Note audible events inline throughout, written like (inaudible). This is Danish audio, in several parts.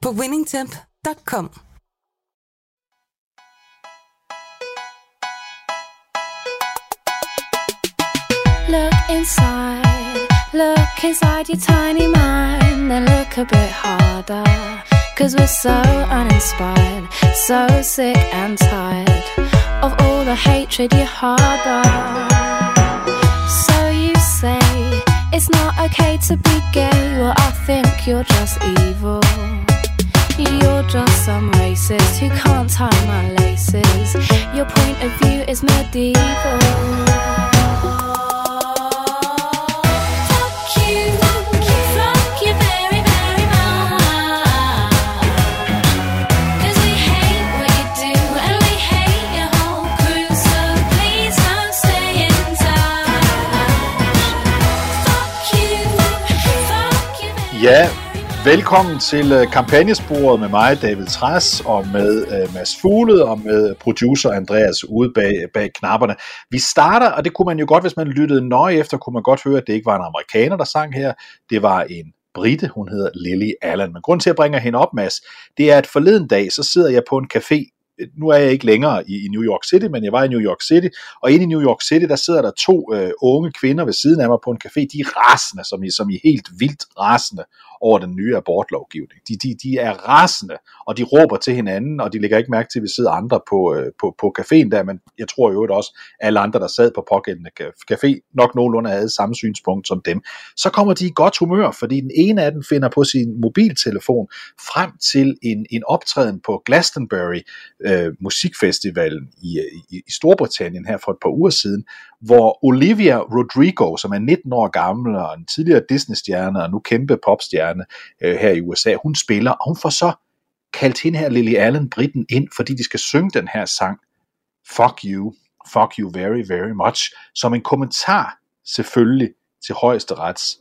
på winningtemp.com. Look inside, look inside your tiny mind, then look a bit harder. Cause we're so uninspired, so sick and tired of all the hatred you harbor. So you say it's not okay to be gay, well, I think you're just evil. You're just some racist who can't tie my laces. Your point of view is medieval. Fuck velkommen til øh, kampagnesporet med mig, David Træs, og med uh, Mads Fuglede, og med producer Andreas ude bag, bag knapperne. Vi starter, og det kunne man jo godt, hvis man lyttede nøje efter, kunne man godt høre, at det ikke var en amerikaner, der sang her. Det var en brite, hun hedder Lily Allen. Men grund til, at jeg bringer hende op, Mads, det er, at forleden dag, så sidder jeg på en café nu er jeg ikke længere i, i New York City, men jeg var i New York City, og inde i New York City, der sidder der to øh, unge kvinder ved siden af mig på en café, de er rasende, som i, som i helt vildt rasende over den nye abortlovgivning. De, de, de er rasende, og de råber til hinanden, og de lægger ikke mærke til, at vi sidder andre på, øh, på, på caféen der, men jeg tror jo også, at alle andre, der sad på pågældende café, nok nogenlunde havde samme synspunkt som dem. Så kommer de i godt humør, fordi den ene af dem finder på sin mobiltelefon frem til en, en optræden på Glastonbury øh, musikfestivalen i, i, i Storbritannien her for et par uger siden, hvor Olivia Rodrigo, som er 19 år gammel og en tidligere Disney-stjerne og nu kæmpe popstjerne øh, her i USA, hun spiller, og hun får så kaldt hende her Lily Allen Britten ind, fordi de skal synge den her sang, Fuck You, Fuck You Very, Very Much, som en kommentar selvfølgelig til højesterets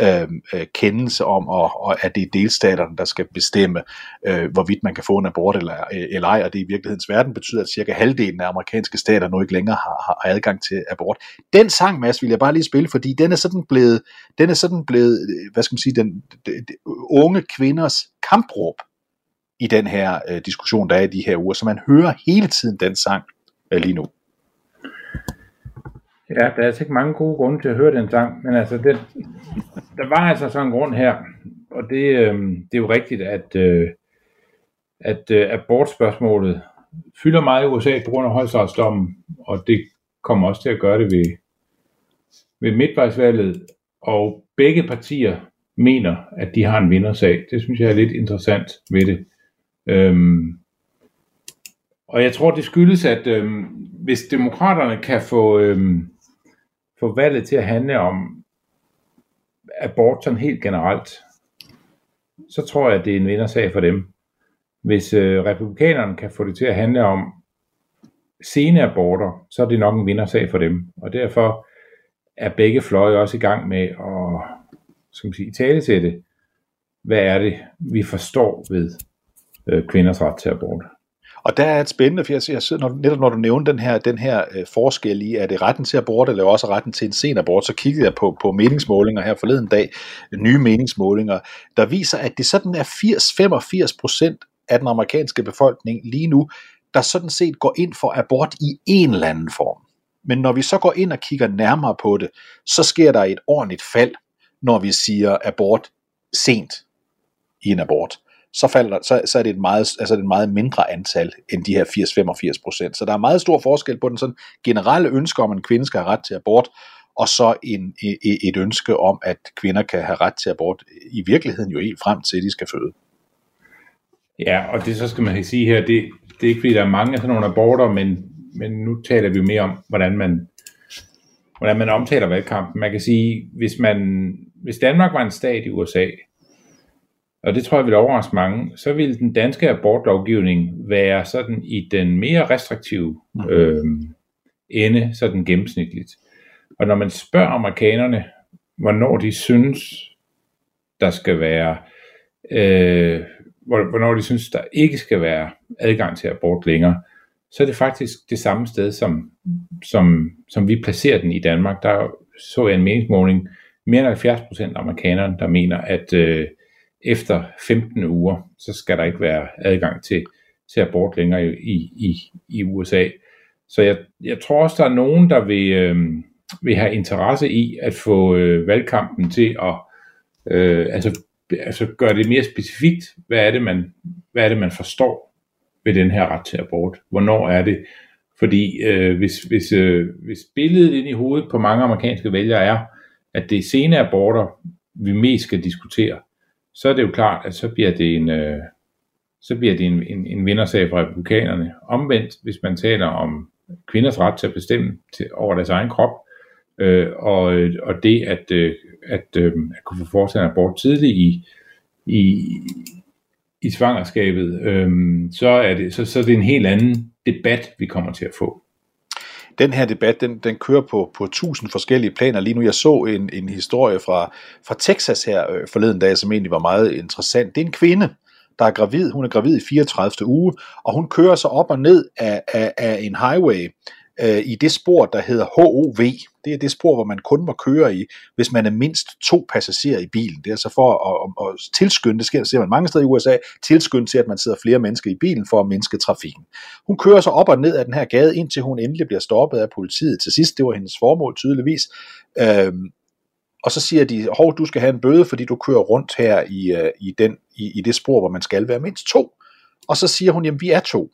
øh, øh kendelse om, og, og at det er delstaterne, der skal bestemme, øh, hvorvidt man kan få en abort eller, øh, eller ej, og det i virkelighedens verden betyder, at cirka halvdelen af amerikanske stater nu ikke længere har, har adgang til abort. Den sang, Mads, vil jeg bare lige spille, fordi den er sådan blevet, den er sådan blevet øh, hvad skal man sige, den, den, den unge kvinders kampråb i den her øh, diskussion, der er i de her uger, så man hører hele tiden den sang øh, lige nu. Ja, der er altså ikke mange gode grunde til at høre den sang, men altså, den, der var altså sådan en grund her, og det, øh, det er jo rigtigt, at, øh, at øh, abortspørgsmålet fylder meget i USA på grund af højstrætsdommen, og det kommer også til at gøre det ved, ved midtvejsvalget, og begge partier mener, at de har en vindersag. Det synes jeg er lidt interessant ved det. Øhm, og jeg tror, det skyldes, at øhm, hvis demokraterne kan få, øhm, få valget til at handle om abort sådan helt generelt, så tror jeg, at det er en vindersag for dem. Hvis øh, republikanerne kan få det til at handle om sene aborter, så er det nok en vindersag for dem. Og derfor er begge fløje også i gang med at skal man sige, tale til det. Hvad er det, vi forstår ved øh, kvinders ret til abort? Og der er et spændende, for jeg, jeg sidder, når, netop når du nævner den her, den her øh, forskel i, er det retten til abort, eller også retten til en sen abort, så kiggede jeg på, på meningsmålinger her forleden dag, nye meningsmålinger, der viser, at det sådan er 80-85 procent af den amerikanske befolkning lige nu, der sådan set går ind for abort i en eller anden form. Men når vi så går ind og kigger nærmere på det, så sker der et ordentligt fald, når vi siger abort sent i en abort så, falder, så, så er det et meget, altså et meget mindre antal end de her 80-85 procent. Så der er meget stor forskel på den sådan generelle ønske om, at en kvinde skal have ret til abort, og så en, e, e, et ønske om, at kvinder kan have ret til abort i virkeligheden jo helt frem til, at de skal føde. Ja, og det så skal man sige her, det, det er ikke fordi, der er mange af sådan nogle aborter, men, men nu taler vi jo mere om, hvordan man, hvordan man omtaler valgkampen. Man kan sige, hvis, man, hvis Danmark var en stat i USA, og det tror jeg vil overraske mange, så vil den danske abortlovgivning være sådan i den mere restriktive øh, ende, sådan gennemsnitligt. Og når man spørger amerikanerne, hvornår de synes, der skal være, øh, hvor- hvornår de synes, der ikke skal være adgang til abort længere, så er det faktisk det samme sted, som, som, som vi placerer den i Danmark. Der så jeg en meningsmåling, mere end 70 procent af amerikanerne, der mener, at øh, efter 15 uger, så skal der ikke være adgang til, til abort længere i, i, i USA. Så jeg, jeg tror også, der er nogen, der vil, øh, vil have interesse i at få øh, valgkampen til at øh, altså, altså gøre det mere specifikt. Hvad er det, man, hvad er det, man forstår ved den her ret til abort? Hvornår er det? Fordi øh, hvis, hvis, øh, hvis billedet ind i hovedet på mange amerikanske vælgere er, at det er sene aborter, vi mest skal diskutere, så er det jo klart, at så bliver det en, øh, så bliver det en, en, en vindersag for republikanerne. Omvendt, hvis man taler om kvinders ret til at bestemme til, over deres egen krop, øh, og, og det at, øh, at, øh, at kunne få foretaget en abort tidligt i, i, i svangerskabet, øh, så, er det, så, så er det en helt anden debat, vi kommer til at få den her debat, den, den kører på, på tusind forskellige planer lige nu. Jeg så en, en historie fra, fra Texas her øh, forleden dag, som egentlig var meget interessant. Det er en kvinde, der er gravid. Hun er gravid i 34. uge, og hun kører så op og ned af, af, af en highway øh, i det spor, der hedder HOV. Det er det spor, hvor man kun må køre i, hvis man er mindst to passagerer i bilen. Det er altså for at, at, at tilskynde, det sker, ser man mange steder i USA, tilskynde til, at man sidder flere mennesker i bilen for at mindske trafikken. Hun kører så op og ned af den her gade, indtil hun endelig bliver stoppet af politiet. Til sidst, det var hendes formål tydeligvis. Øhm, og så siger de, hov, du skal have en bøde, fordi du kører rundt her i, øh, i, den, i, i det spor, hvor man skal være mindst to. Og så siger hun, jamen vi er to.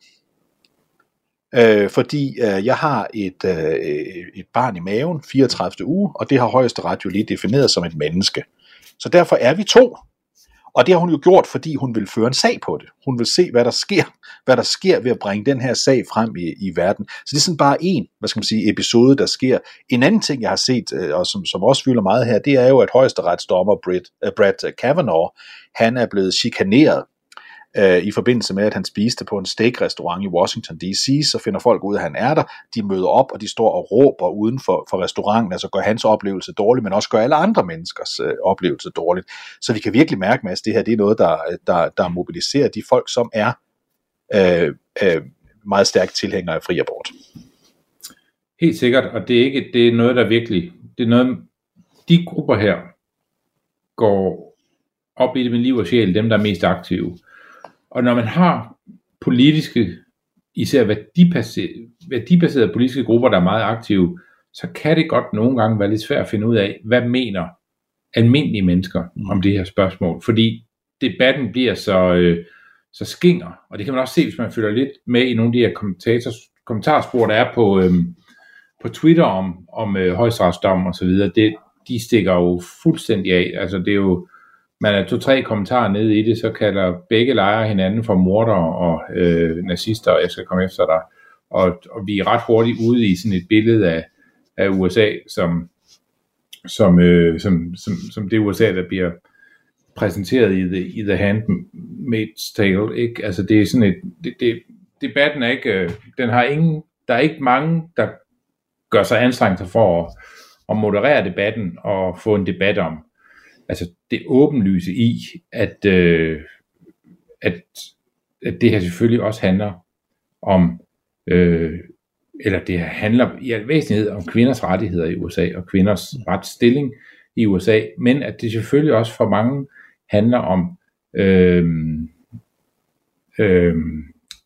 Øh, fordi øh, jeg har et, øh, øh et barn i maven, 34. uge, og det har højesteret jo lige defineret som et menneske. Så derfor er vi to. Og det har hun jo gjort, fordi hun vil føre en sag på det. Hun vil se, hvad der sker, hvad der sker ved at bringe den her sag frem i, i verden. Så det er sådan bare en, hvad skal man sige, episode, der sker. En anden ting, jeg har set, øh, og som, som også fylder meget her, det er jo, at højesteretsdommer Brett, øh, uh, Brad Kavanaugh, han er blevet chikaneret øh, i forbindelse med, at han spiste på en steakrestaurant i Washington D.C., så finder folk ud af, at han er der, de møder op, og de står og råber uden for, for restauranten, altså gør hans oplevelse dårlig, men også gør alle andre menneskers øh, oplevelse dårligt. Så vi kan virkelig mærke, at det her det er noget, der, der, der mobiliserer de folk, som er øh, øh, meget stærkt tilhængere af fri abort. Helt sikkert, og det er ikke det er noget, der virkelig, det er noget, de grupper her går op i det med liv og sjæl, dem der er mest aktive. Og når man har politiske, især værdibaserede, værdibaserede politiske grupper, der er meget aktive, så kan det godt nogle gange være lidt svært at finde ud af, hvad mener almindelige mennesker om det her spørgsmål. Fordi debatten bliver så, øh, så skinger, og det kan man også se, hvis man følger lidt med i nogle af de her kommentarspor, der er på, øh, på Twitter om, om øh, højstrafsdom og så videre. Det, de stikker jo fuldstændig af. Altså det er jo, man er to-tre kommentarer nede i det, så kalder begge lejre hinanden for morder og øh, nazister, og jeg skal komme efter dig. Og, og vi er ret hurtigt ude i sådan et billede af, af USA, som, som, øh, som, som, som det USA, der bliver præsenteret i The, i the Handmaid's Tale. Ikke? Altså det er sådan et, det, det, debatten er ikke, øh, den har ingen, der er ikke mange, der gør sig anstrengelser for at, at moderere debatten og få en debat om, altså det åbenlyse i, at, øh, at, at det her selvfølgelig også handler om, øh, eller det her handler i al væsentlighed om kvinders rettigheder i USA og kvinders retsstilling i USA, men at det selvfølgelig også for mange handler om, øh, øh,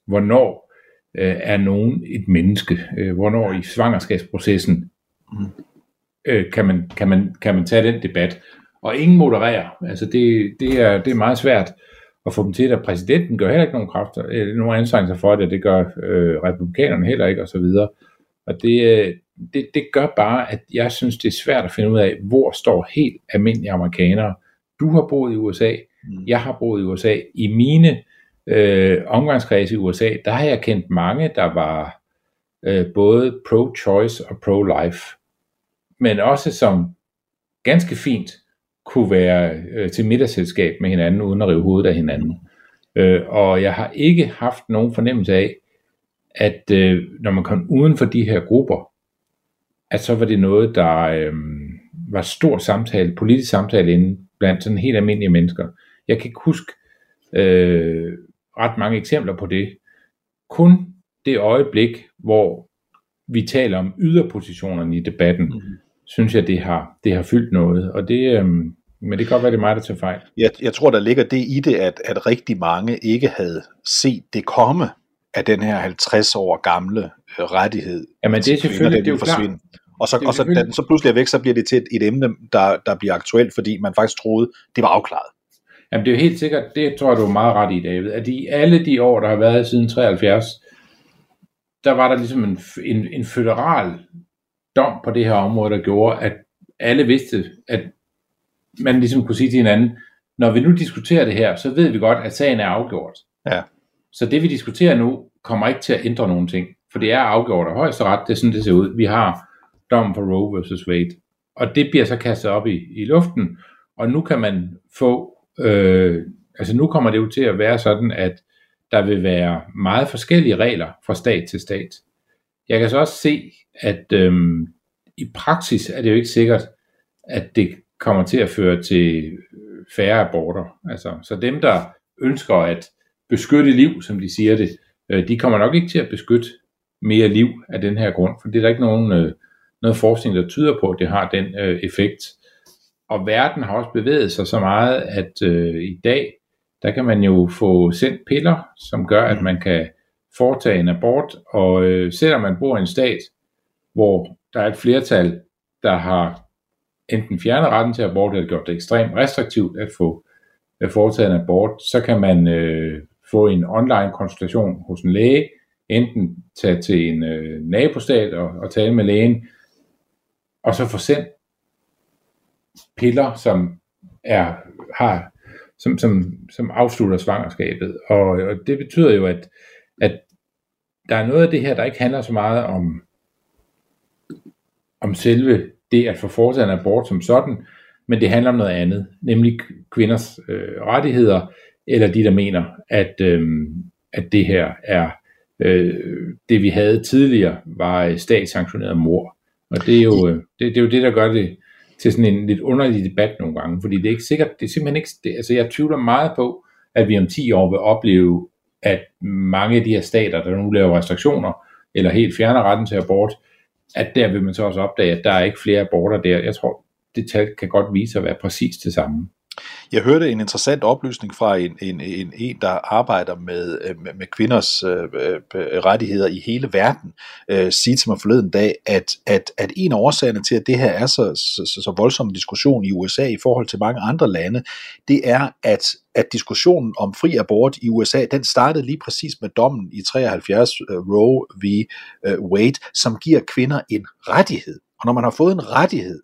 hvornår øh, er nogen et menneske, øh, hvornår i svangerskabsprocessen øh, kan, man, kan, man, kan man tage den debat, og ingen modererer. Altså det, det, er, det er meget svært at få dem til det. Præsidenten gør heller ikke nogen kræfter, øh, nogen anstrengelser for det, det gør øh, republikanerne heller ikke, og så videre. Og det, øh, det, det gør bare, at jeg synes, det er svært at finde ud af, hvor står helt almindelige amerikanere. Du har boet i USA, jeg har boet i USA. I mine øh, omgangskredse i USA, der har jeg kendt mange, der var øh, både pro-choice og pro-life. Men også som ganske fint kunne være øh, til middagsselskab med hinanden, uden at rive hovedet af hinanden. Øh, og jeg har ikke haft nogen fornemmelse af, at øh, når man kom uden for de her grupper, at så var det noget, der øh, var stor samtale, politisk samtale inde blandt sådan helt almindelige mennesker. Jeg kan ikke huske øh, ret mange eksempler på det. Kun det øjeblik, hvor vi taler om yderpositionerne i debatten, mm synes jeg, det har, det har fyldt noget. Og det, øh, men det kan godt være, det er mig, der tager fejl. Jeg, jeg tror, der ligger det i det, at, at rigtig mange ikke havde set det komme af den her 50 år gamle øh, rettighed. Jamen, det er selvfølgelig- det er forsvinde. Og så, og så, da den så pludselig er væk, så bliver det til et, et emne, der, der bliver aktuelt, fordi man faktisk troede, det var afklaret. Jamen det er jo helt sikkert, det tror jeg, du er meget ret i, David, at i alle de år, der har været siden 73, der var der ligesom en, en, en federal dom på det her område, der gjorde, at alle vidste, at man ligesom kunne sige til hinanden, når vi nu diskuterer det her, så ved vi godt, at sagen er afgjort. Ja. Så det vi diskuterer nu, kommer ikke til at ændre nogen ting, for det er afgjort af højesteret, det er sådan, det ser ud. Vi har dommen for Roe versus Wade, og det bliver så kastet op i, i luften, og nu kan man få, øh, altså nu kommer det jo til at være sådan, at der vil være meget forskellige regler fra stat til stat. Jeg kan så også se, at øhm, i praksis er det jo ikke sikkert, at det kommer til at føre til øh, færre aborter. Altså, så dem, der ønsker at beskytte liv, som de siger det, øh, de kommer nok ikke til at beskytte mere liv af den her grund, for det er der ikke nogen øh, noget forskning, der tyder på, at det har den øh, effekt. Og verden har også bevæget sig så meget, at øh, i dag, der kan man jo få sendt piller, som gør, at man kan foretage en abort, og øh, selvom man bor i en stat, hvor der er et flertal, der har enten fjernet retten til abort, eller gjort det ekstremt restriktivt at få at foretage en abort, så kan man øh, få en online konsultation hos en læge, enten tage til en øh, nabostat og, og tale med lægen, og så få sendt piller, som er har som, som, som afslutter svangerskabet. Og, og det betyder jo, at, at der er noget af det her, der ikke handler så meget om, om selve det at få foretaget en abort som sådan, men det handler om noget andet, nemlig kvinders øh, rettigheder, eller de, der mener, at, øh, at det her er øh, det, vi havde tidligere, var statssanktioneret mor. Og det er, jo, øh, det, det er jo det, der gør det til sådan en lidt underlig debat nogle gange, fordi det er ikke sikkert, det er simpelthen ikke, det, altså jeg tvivler meget på, at vi om 10 år vil opleve, at mange af de her stater, der nu laver restriktioner, eller helt fjerner retten til abort, at der vil man så også opdage, at der er ikke flere aborter der. Jeg tror, det tal kan godt vise at være præcis det samme. Jeg hørte en interessant oplysning fra en, en, en, en der arbejder med, øh, med, med kvinders øh, øh, rettigheder i hele verden, øh, sige til mig forleden dag, at, at, at en af årsagerne til, at det her er så, så, så voldsom en diskussion i USA i forhold til mange andre lande, det er, at, at diskussionen om fri abort i USA, den startede lige præcis med dommen i 73 uh, øh, Roe v. Uh, Wade, som giver kvinder en rettighed. Og når man har fået en rettighed,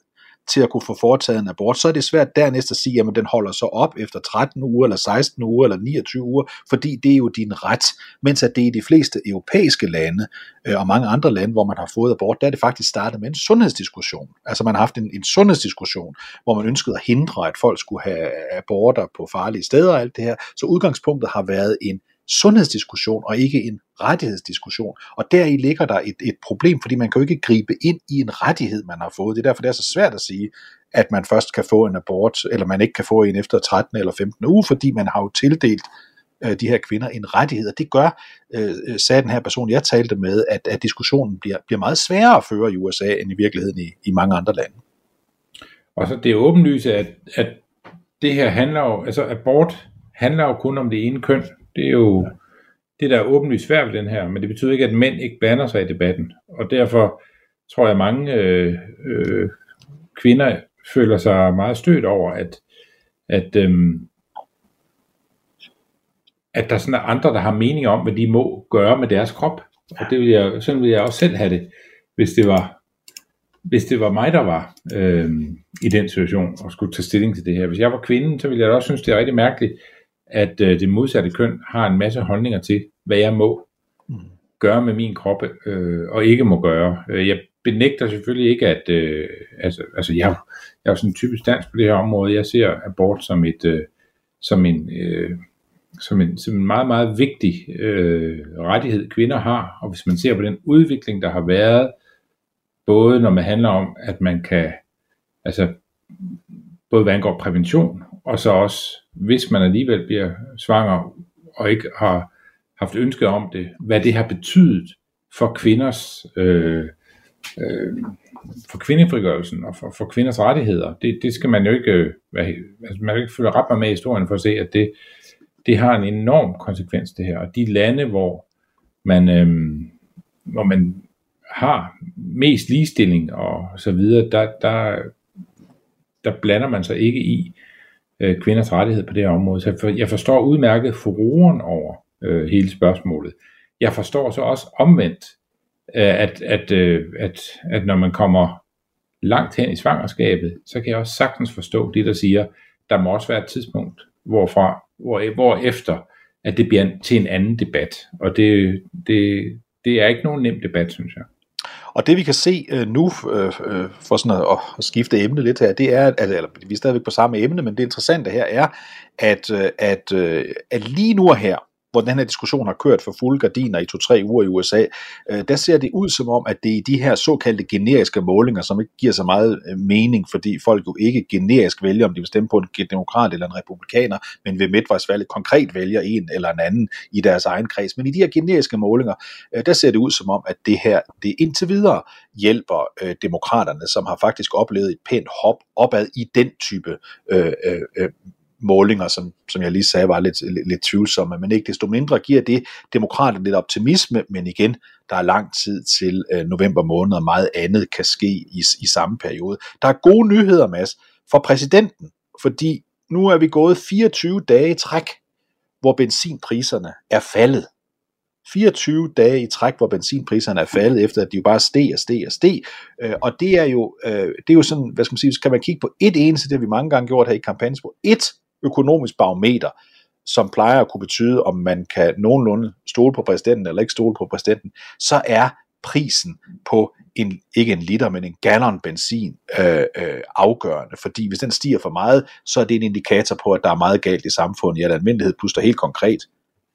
til at kunne få foretaget en abort, så er det svært dernæst at sige, at den holder så op efter 13 uger, eller 16 uger, eller 29 uger, fordi det er jo din ret. Mens at det i de fleste europæiske lande, øh, og mange andre lande, hvor man har fået abort, der er det faktisk startet med en sundhedsdiskussion. Altså man har haft en, en sundhedsdiskussion, hvor man ønskede at hindre, at folk skulle have aborter på farlige steder og alt det her. Så udgangspunktet har været en sundhedsdiskussion og ikke en rettighedsdiskussion. Og deri ligger der et, et problem, fordi man kan jo ikke gribe ind i en rettighed, man har fået. Det er derfor, det er så svært at sige, at man først kan få en abort, eller man ikke kan få en efter 13 eller 15 uge, fordi man har jo tildelt øh, de her kvinder en rettighed. Og det gør, øh, øh, sagde den her person, jeg talte med, at, at diskussionen bliver, bliver meget sværere at føre i USA, end i virkeligheden i, i mange andre lande. Og så det er åbenlyst, at, at det her handler jo, altså abort handler jo kun om det ene køn. Det er jo det, der er åbenlyst svært ved den her, men det betyder ikke, at mænd ikke blander sig i debatten. Og derfor tror jeg, at mange øh, øh, kvinder føler sig meget stødt over, at, at, øh, at der sådan er andre, der har mening om, hvad de må gøre med deres krop. Og det vil jeg, sådan vil jeg også selv have det, hvis det var, hvis det var mig, der var øh, i den situation og skulle tage stilling til det her. Hvis jeg var kvinden, så ville jeg også synes, det er rigtig mærkeligt, at øh, det modsatte køn har en masse holdninger til, hvad jeg må gøre med min krop øh, og ikke må gøre. Øh, Jeg benægter selvfølgelig ikke, at øh, altså, altså jeg, jeg er jo sådan en typisk dansk på det her område. Jeg ser abort som et øh, som en øh, som en, som en meget, meget vigtig øh, rettighed, kvinder har. Og hvis man ser på den udvikling, der har været, både når man handler om, at man kan, altså både hvad angår prævention, og så også, hvis man alligevel bliver svanger, og ikke har haft ønsket om det, hvad det har betydet for kvinders øh, øh, for kvindefrigørelsen og for, for kvinders rettigheder. Det, det skal man jo ikke, øh, altså man kan ikke følge ret med i historien for at se, at det, det har en enorm konsekvens det her. Og de lande, hvor man, øh, hvor man har mest ligestilling og så videre, der, der, der blander man sig ikke i øh, kvinders rettighed på det her område. Så jeg, for, jeg forstår udmærket furoren over øh, hele spørgsmålet. Jeg forstår så også omvendt, øh, at, at, øh, at, at når man kommer langt hen i svangerskabet, så kan jeg også sagtens forstå det, der siger, der må også være et tidspunkt, hvorfra, hvor, hvor efter, at det bliver til en anden debat. Og det, det, det er ikke nogen nem debat, synes jeg. Og det vi kan se øh, nu, øh, øh for sådan at, at skifte emne lidt her, det er, at altså, eller, vi er stadigvæk på samme emne, men det interessante her er, at, øh, at, øh, at lige nu her, hvor den her diskussion har kørt for fulde gardiner i to-tre uger i USA, øh, der ser det ud som om, at det er de her såkaldte generiske målinger, som ikke giver så meget øh, mening, fordi folk jo ikke generisk vælger, om de vil stemme på en demokrat eller en republikaner, men ved midtvejsvalget konkret vælger en eller en anden i deres egen kreds. Men i de her generiske målinger, øh, der ser det ud som om, at det her, det indtil videre hjælper øh, demokraterne, som har faktisk oplevet et pænt hop opad i den type øh, øh, øh målinger, som, som jeg lige sagde, var lidt, lidt, lidt tvivlsomme, men ikke desto mindre giver det demokraterne lidt optimisme, men igen, der er lang tid til øh, november måned, og meget andet kan ske i, i samme periode. Der er gode nyheder, Mads, for præsidenten, fordi nu er vi gået 24 dage i træk, hvor benzinpriserne er faldet. 24 dage i træk, hvor benzinpriserne er faldet, efter at de jo bare steg og steg og steg. Øh, og det er jo, øh, det er jo sådan, hvad skal man sige, kan man kigge på et eneste, det har vi mange gange gjort her i kampagnesprog, et økonomisk barometer, som plejer at kunne betyde, om man kan nogenlunde stole på præsidenten eller ikke stole på præsidenten, så er prisen på en, ikke en liter, men en gallon benzin øh, øh, afgørende, fordi hvis den stiger for meget, så er det en indikator på, at der er meget galt i samfundet i al almindelighed, plus der helt konkret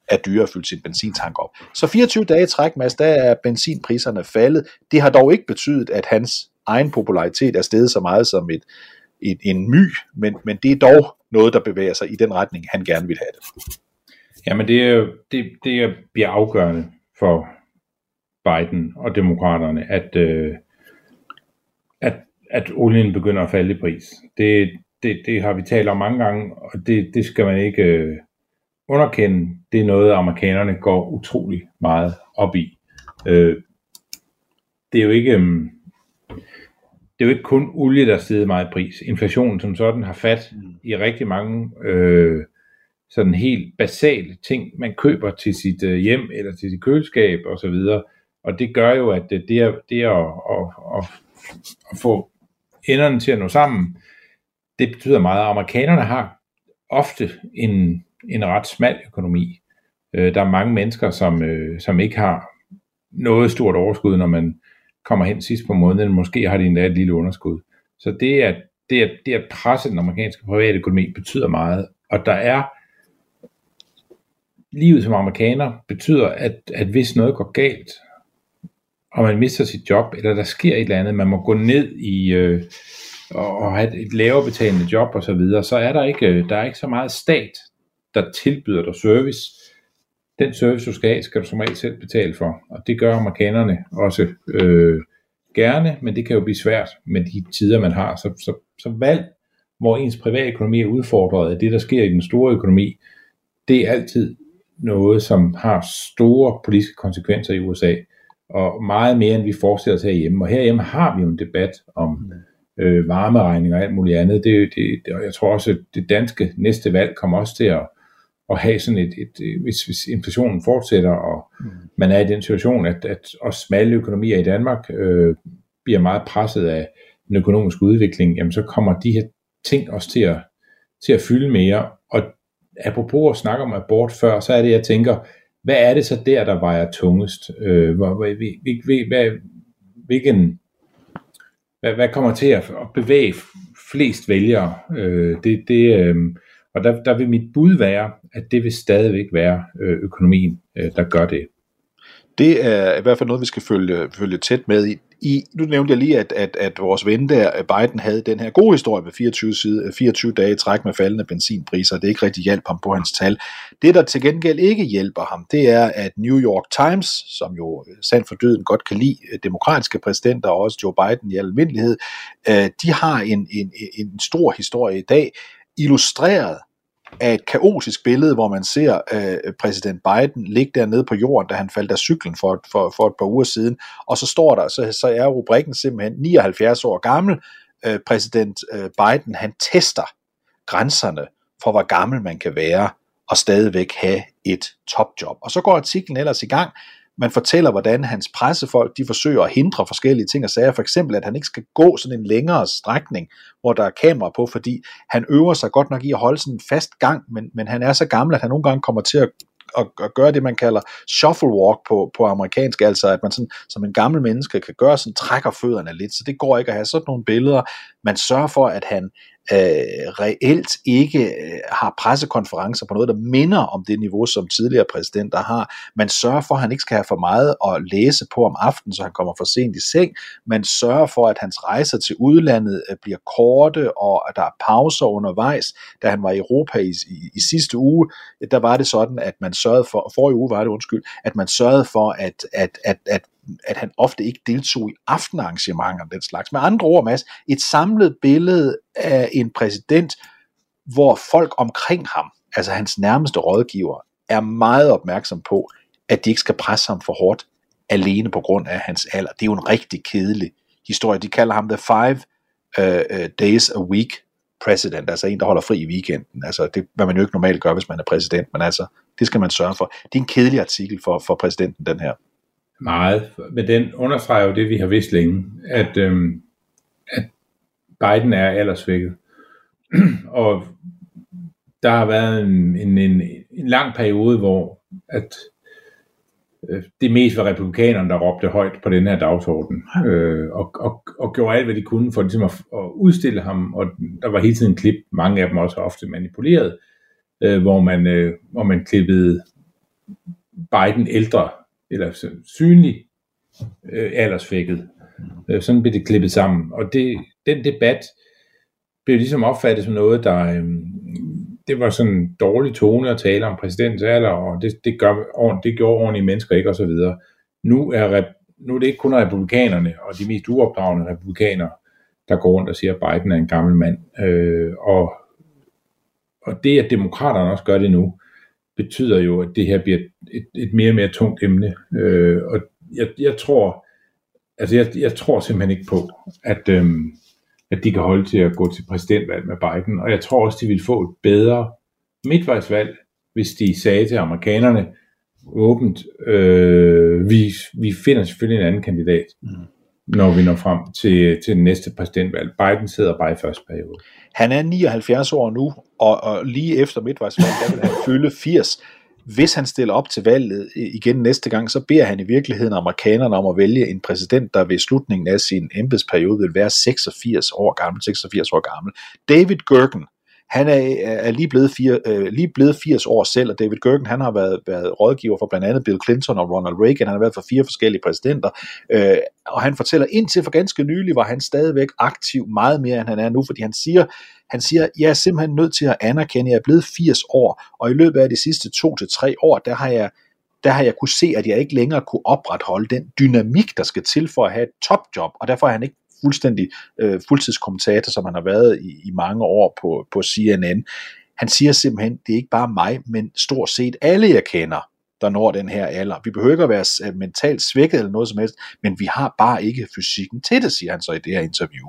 er dyre at fylde sin benzintank op. Så 24 dage i træk, Mads, der er benzinpriserne faldet. Det har dog ikke betydet, at hans egen popularitet er steget så meget som et, et, en my, men, men det er dog noget, der bevæger sig i den retning, han gerne vil have det. Jamen det, er, det, det bliver afgørende for Biden og demokraterne, at, øh, at, at olien begynder at falde i pris. Det, det, det har vi talt om mange gange, og det, det skal man ikke øh, underkende. Det er noget, amerikanerne går utrolig meget op i. Øh, det er jo ikke... Øh, det er jo ikke kun olie, der stiger meget i pris. Inflationen som sådan har fat i rigtig mange øh, sådan helt basale ting, man køber til sit øh, hjem eller til sit køleskab og så videre. Og det gør jo, at det, det, er, det er at, at, at, at få enderne til at nå sammen, det betyder meget. Amerikanerne har ofte en, en ret smal økonomi. Øh, der er mange mennesker, som, øh, som ikke har noget stort overskud, når man kommer hen sidst på måneden. Måske har de endda et lille underskud. Så det at, det at, det at presse den amerikanske private økonomi betyder meget. Og der er livet som amerikaner betyder, at, at hvis noget går galt, og man mister sit job, eller der sker et eller andet, man må gå ned i øh, og, og have et, lavere betalende job og så videre, så er der ikke, øh, der er ikke så meget stat, der tilbyder dig service. Den service, du skal have, skal du som regel selv betale for, og det gør amerikanerne også øh, gerne, men det kan jo blive svært med de tider, man har. Så, så, så valg, hvor ens private økonomi er udfordret af det, der sker i den store økonomi, det er altid noget, som har store politiske konsekvenser i USA, og meget mere, end vi forestiller os herhjemme. Og herhjemme har vi jo en debat om øh, varmeregninger og alt muligt andet. Det, det, det, og jeg tror også, at det danske næste valg kommer også til at, at have sådan et, et, et hvis, hvis inflationen fortsætter, og mm. man er i den situation, at, at også smalle økonomier i Danmark øh, bliver meget presset af den økonomiske udvikling, jamen så kommer de her ting også til at, til at fylde mere. Og apropos at snakke om abort før, så er det, jeg tænker, hvad er det så der, der vejer tungest? Øh, hvor, hvor, hvil, hvil, hvad, hvilken hvad, hvad kommer til at, at bevæge flest vælgere? Øh, det, det, øh, og der, der vil mit bud være, at det vil stadigvæk være øh, økonomien, øh, der gør det. Det er i hvert fald noget, vi skal følge, følge tæt med i. I, nu nævnte jeg lige, at, at, at vores ven der, øh, Biden, havde den her gode historie med 24, side, øh, 24 dage i træk med faldende benzinpriser. Det ikke rigtig hjælp ham på hans tal. Det, der til gengæld ikke hjælper ham, det er, at New York Times, som jo øh, sandt for døden godt kan lide demokratiske præsidenter, og også Joe Biden i almindelighed, de har en, en, en stor historie i dag, illustreret af et kaotisk billede, hvor man ser øh, præsident Biden ligge dernede på jorden, da han faldt af cyklen for, for, for et par uger siden, og så står der, så, så er rubrikken simpelthen 79 år gammel, øh, præsident øh, Biden, han tester grænserne for, hvor gammel man kan være, og stadigvæk have et topjob. Og så går artiklen ellers i gang, man fortæller, hvordan hans pressefolk de forsøger at hindre forskellige ting og sager. For eksempel, at han ikke skal gå sådan en længere strækning, hvor der er kamera på, fordi han øver sig godt nok i at holde sådan en fast gang, men, men han er så gammel, at han nogle gange kommer til at at, at gøre det, man kalder shuffle walk på, på amerikansk, altså at man sådan, som en gammel menneske kan gøre, sådan trækker fødderne lidt, så det går ikke at have sådan nogle billeder. Man sørger for, at han øh, reelt ikke øh, har pressekonferencer på noget, der minder om det niveau, som tidligere præsidenter har. Man sørger for, at han ikke skal have for meget at læse på om aftenen, så han kommer for sent i seng. Man sørger for, at hans rejser til udlandet øh, bliver korte, og at der er pauser undervejs. Da han var i Europa i, i, i sidste uge, der var det sådan, at man sørgede for, forrige uge var det undskyld, at man sørgede for, at, at, at, at at han ofte ikke deltog i aftenarrangementer og den slags. Med andre ord, Mads, et samlet billede af en præsident, hvor folk omkring ham, altså hans nærmeste rådgiver, er meget opmærksom på, at de ikke skal presse ham for hårdt, alene på grund af hans alder. Det er jo en rigtig kedelig historie. De kalder ham the five uh, days a week president, altså en, der holder fri i weekenden. Altså det, hvad man jo ikke normalt gør, hvis man er præsident, men altså, det skal man sørge for. Det er en kedelig artikel for, for præsidenten, den her. Meget, men den understreger jo det, vi har vidst længe, at, øhm, at Biden er aldersvækket. (clears throat) og der har været en, en, en, en lang periode, hvor at øh, det mest var republikanerne, der råbte højt på den her dagsorden, øh, og, og, og gjorde alt, hvad de kunne for ligesom at, at udstille ham, og der var hele tiden klip, mange af dem også ofte manipuleret, øh, hvor, man, øh, hvor man klippede Biden ældre eller så synlig øh, aldersfækket. Øh, sådan blev det klippet sammen. Og det, den debat blev ligesom opfattet som noget, der øh, det var sådan en dårlig tone at tale om præsidentens alder, og det, det, gør, det gjorde ordentlige mennesker ikke, osv. Nu er, nu er det ikke kun republikanerne, og de mest uopdragende republikanere, der går rundt og siger, at Biden er en gammel mand. Øh, og, og det, at demokraterne også gør det nu, betyder jo, at det her bliver et, et mere og mere tungt emne. Øh, og jeg, jeg tror, altså jeg, jeg tror simpelthen ikke på, at, øh, at de kan holde til at gå til præsidentvalg med Biden. Og jeg tror også, de vil få et bedre midtvejsvalg, hvis de sagde til amerikanerne åbent, øh, vi, vi finder selvfølgelig en anden kandidat. Mm når vi når frem til, til den næste præsidentvalg. Biden sidder bare i første periode. Han er 79 år nu, og, og lige efter midtvejsvalget, der vil han fylde 80. Hvis han stiller op til valget igen næste gang, så beder han i virkeligheden amerikanerne om at vælge en præsident, der ved slutningen af sin embedsperiode vil være 86 år gammel. 86 år gammel. David Gergen, han er, øh, er lige, blevet fire, øh, lige blevet 80 år selv, og David Gergen, han har været, været rådgiver for blandt andet Bill Clinton og Ronald Reagan, han har været for fire forskellige præsidenter, øh, og han fortæller indtil for ganske nylig, var han stadigvæk aktiv meget mere, end han er nu, fordi han siger, han siger, jeg er simpelthen nødt til at anerkende, at jeg er blevet 80 år, og i løbet af de sidste to til tre år, der har jeg der har jeg kunne se, at jeg ikke længere kunne opretholde den dynamik, der skal til for at have et topjob, og derfor har han ikke fuldstændig øh, fuldtidskommentator, som han har været i, i mange år på, på CNN. Han siger simpelthen, det er ikke bare mig, men stort set alle, jeg kender, der når den her alder. Vi behøver ikke at være øh, mentalt svækket eller noget som helst, men vi har bare ikke fysikken til det, siger han så i det her interview.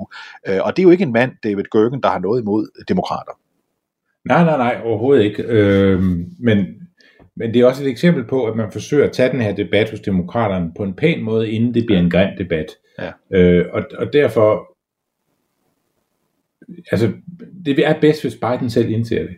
Øh, og det er jo ikke en mand, David Gergen, der har noget imod demokrater. Nej, nej, nej, overhovedet ikke. Øh, men, men det er også et eksempel på, at man forsøger at tage den her debat hos demokraterne på en pæn måde, inden det bliver en grim debat. Ja. Øh, og, og derfor, altså, det er bedst, hvis Biden selv indser det.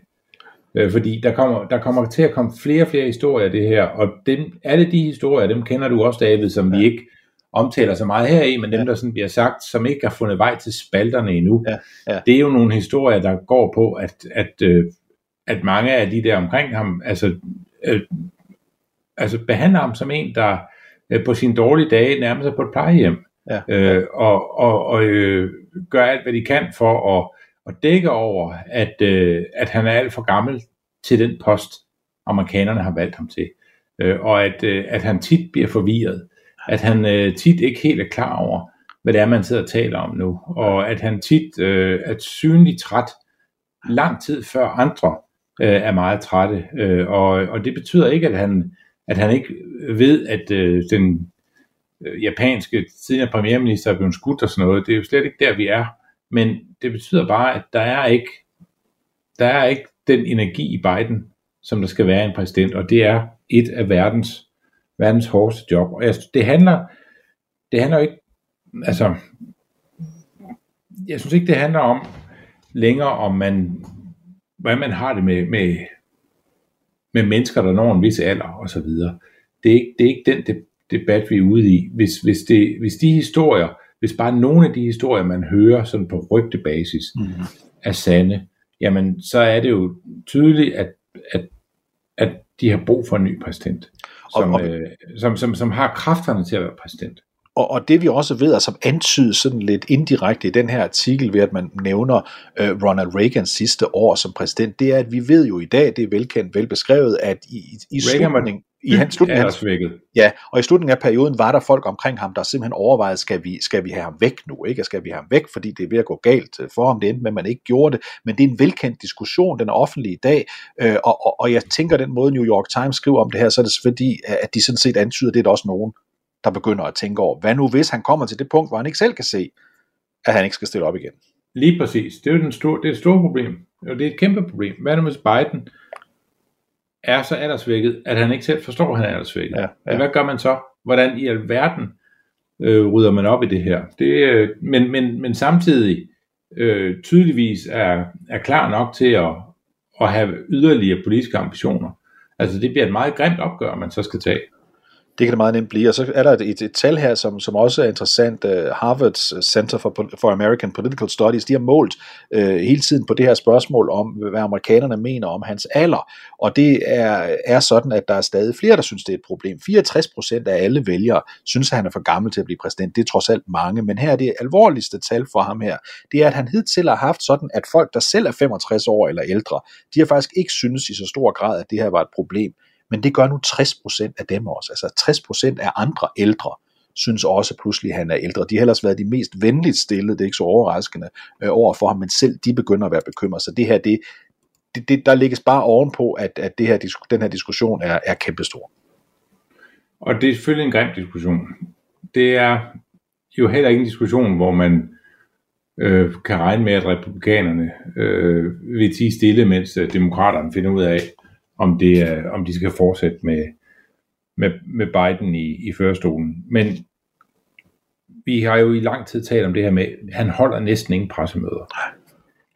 Øh, fordi der kommer, der kommer til at komme flere og flere historier af det her, og dem, alle de historier, dem kender du også, David, som ja. vi ikke omtaler så meget her i, men dem, der sådan bliver sagt, som ikke har fundet vej til spalterne endnu, Ja, ja. det er jo nogle historier, der går på, at, at, øh, at mange af de der omkring ham, altså, øh, altså behandler ham som en, der øh, på sine dårlige dage nærmer sig på et plejehjem, Ja. øh, og, og, og øh, gør alt, hvad de kan for at, at dække over, at, øh, at han er alt for gammel til den post, amerikanerne har valgt ham til. Øh, og at, øh, at han tit bliver forvirret. At han øh, tit ikke helt er klar over, hvad det er, man sidder og taler om nu. Og at han tit øh, er synligt træt lang tid før andre øh, er meget trætte. Øh, og, og det betyder ikke, at han, at han ikke ved, at øh, den øh, japanske tidligere premierminister er blevet skudt og sådan noget. Det er jo slet ikke der, vi er. Men det betyder bare, at der er ikke, der er ikke den energi i Biden, som der skal være en præsident, og det er et af verdens, verdens hårdeste job. Og jeg, det handler, det handler ikke, altså, jeg synes ikke, det handler om længere, om man, hvordan man har det med, med, med mennesker, der når en vis alder og så videre. Det er ikke, det er ikke den det, debat, vi er ude i. Hvis, hvis, det, hvis de historier, hvis bare nogle af de historier, man hører sådan på rygtebasis, Mm. er sande, jamen så er det jo tydeligt, at, at, at de har brug for en ny præsident, som, Og- og- øh, som, som, som har kræfterne til at være præsident. Og, og det vi også ved, og som antydes sådan lidt indirekte i den her artikel, ved at man nævner øh, Ronald Reagans sidste år som præsident, det er, at vi ved jo i dag, det er velkendt, velbeskrevet, at i, i, i Reagan slutningen, i hans, slutningen, Aldersvækket. ja, og i slutningen af perioden var der folk omkring ham, der simpelthen overvejede, skal vi, skal vi have ham væk nu, ikke? Skal vi have ham væk, fordi det er ved at gå galt øh, for ham, det endte med, at man ikke gjorde det, men det er en velkendt diskussion, den er offentlig i dag, øh, og, og, og jeg tænker, den måde New York Times skriver om det her, så er det fordi, at de sådan set antyder, det er der også nogen, der begynder at tænke over, hvad nu hvis han kommer til det punkt, hvor han ikke selv kan se, at han ikke skal stille op igen. Lige præcis. Det er jo den store, det er et stort problem. Og det er et kæmpe problem. Hvad nu hvis Biden er så aldersvækket, at han ikke selv forstår, at han er aldersvækket? Ja, ja. Hvad gør man så? Hvordan i alverden øh, rydder man op i det her? Det, øh, men, men, men samtidig øh, tydeligvis er, er klar nok til at, at have yderligere politiske ambitioner. Altså det bliver et meget grimt opgør, man så skal tage. Det kan det meget nemt blive. Og så er der et, et, et tal her, som, som også er interessant. Uh, Harvard's Center for, for American Political Studies, de har målt uh, hele tiden på det her spørgsmål om, hvad amerikanerne mener om hans alder. Og det er, er sådan, at der er stadig flere, der synes, det er et problem. 64 procent af alle vælgere synes, at han er for gammel til at blive præsident. Det er trods alt mange. Men her er det alvorligste tal for ham her. Det er, at han hidtil har haft sådan, at folk, der selv er 65 år eller ældre, de har faktisk ikke synes i så stor grad, at det her var et problem. Men det gør nu 60% af dem også. Altså 60% af andre ældre synes også pludselig, at han er ældre. De har ellers været de mest venligt stillede, det er ikke så overraskende, øh, over for ham, men selv de begynder at være bekymrede. Så det her, det, det, det der lægges bare ovenpå, at, at det her, den her diskussion er, er kæmpestor. Og det er selvfølgelig en grim diskussion. Det er jo heller ikke en diskussion, hvor man øh, kan regne med, at republikanerne øh, vil tige stille, mens øh, demokraterne finder ud af, om, det er, om de skal fortsætte med, med, med Biden i, i førerstolen. Men vi har jo i lang tid talt om det her med, at han holder næsten ingen pressemøder.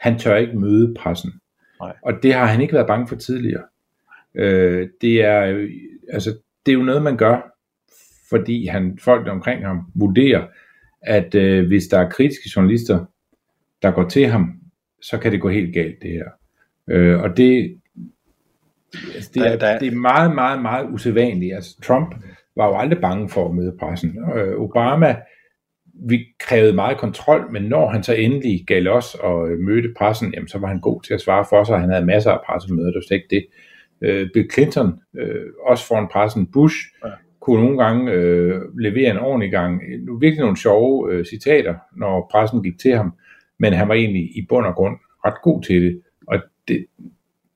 Han tør ikke møde pressen. Nej. Og det har han ikke været bange for tidligere. Øh, det, er, altså, det er jo noget, man gør, fordi han, folk omkring ham vurderer, at øh, hvis der er kritiske journalister, der går til ham, så kan det gå helt galt, det her. Øh, og det, altså, det, er, der- det er meget, meget, meget usædvanligt. Altså, Trump var jo aldrig bange for at møde pressen. Øh, Obama, vi krævede meget kontrol, men når han så endelig gav os og øh, mødte pressen, jamen, så var han god til at svare for sig. Han havde masser af pressemøder, det var slet ikke det. Øh, Bill Clinton, øh, også foran pressen, Bush, Ja. kunne nogle gange øh, levere en ordentlig gang. Nu virkelig nogle sjove øh, citater, når pressen gik til ham, men han var egentlig i bund og grund ret god til det. Og det,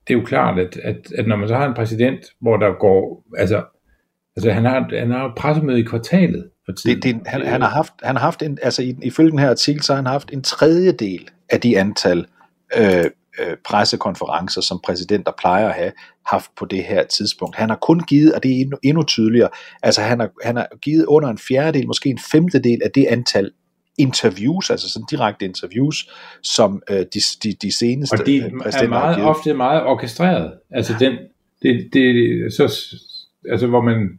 det er jo klart, at, at, at når man så har en præsident, hvor der går, altså, altså han har, han har pressemøde i kvartalet for tiden. Det, det, han, han, har haft, han har haft en, altså i, ifølge den her artikel, så har han haft en tredjedel af de antal øh, øh, pressekonferencer, som præsidenter plejer at have haft på det her tidspunkt. Han har kun givet, og det er endnu, endnu tydeligere, altså han har, han har givet under en fjerdedel, måske en femtedel af det antal interviews, altså sådan direkte interviews, som øh, de, de, de seneste Og de øh, er meget, ofte meget orkestreret. Altså, den, det, det, så, altså hvor man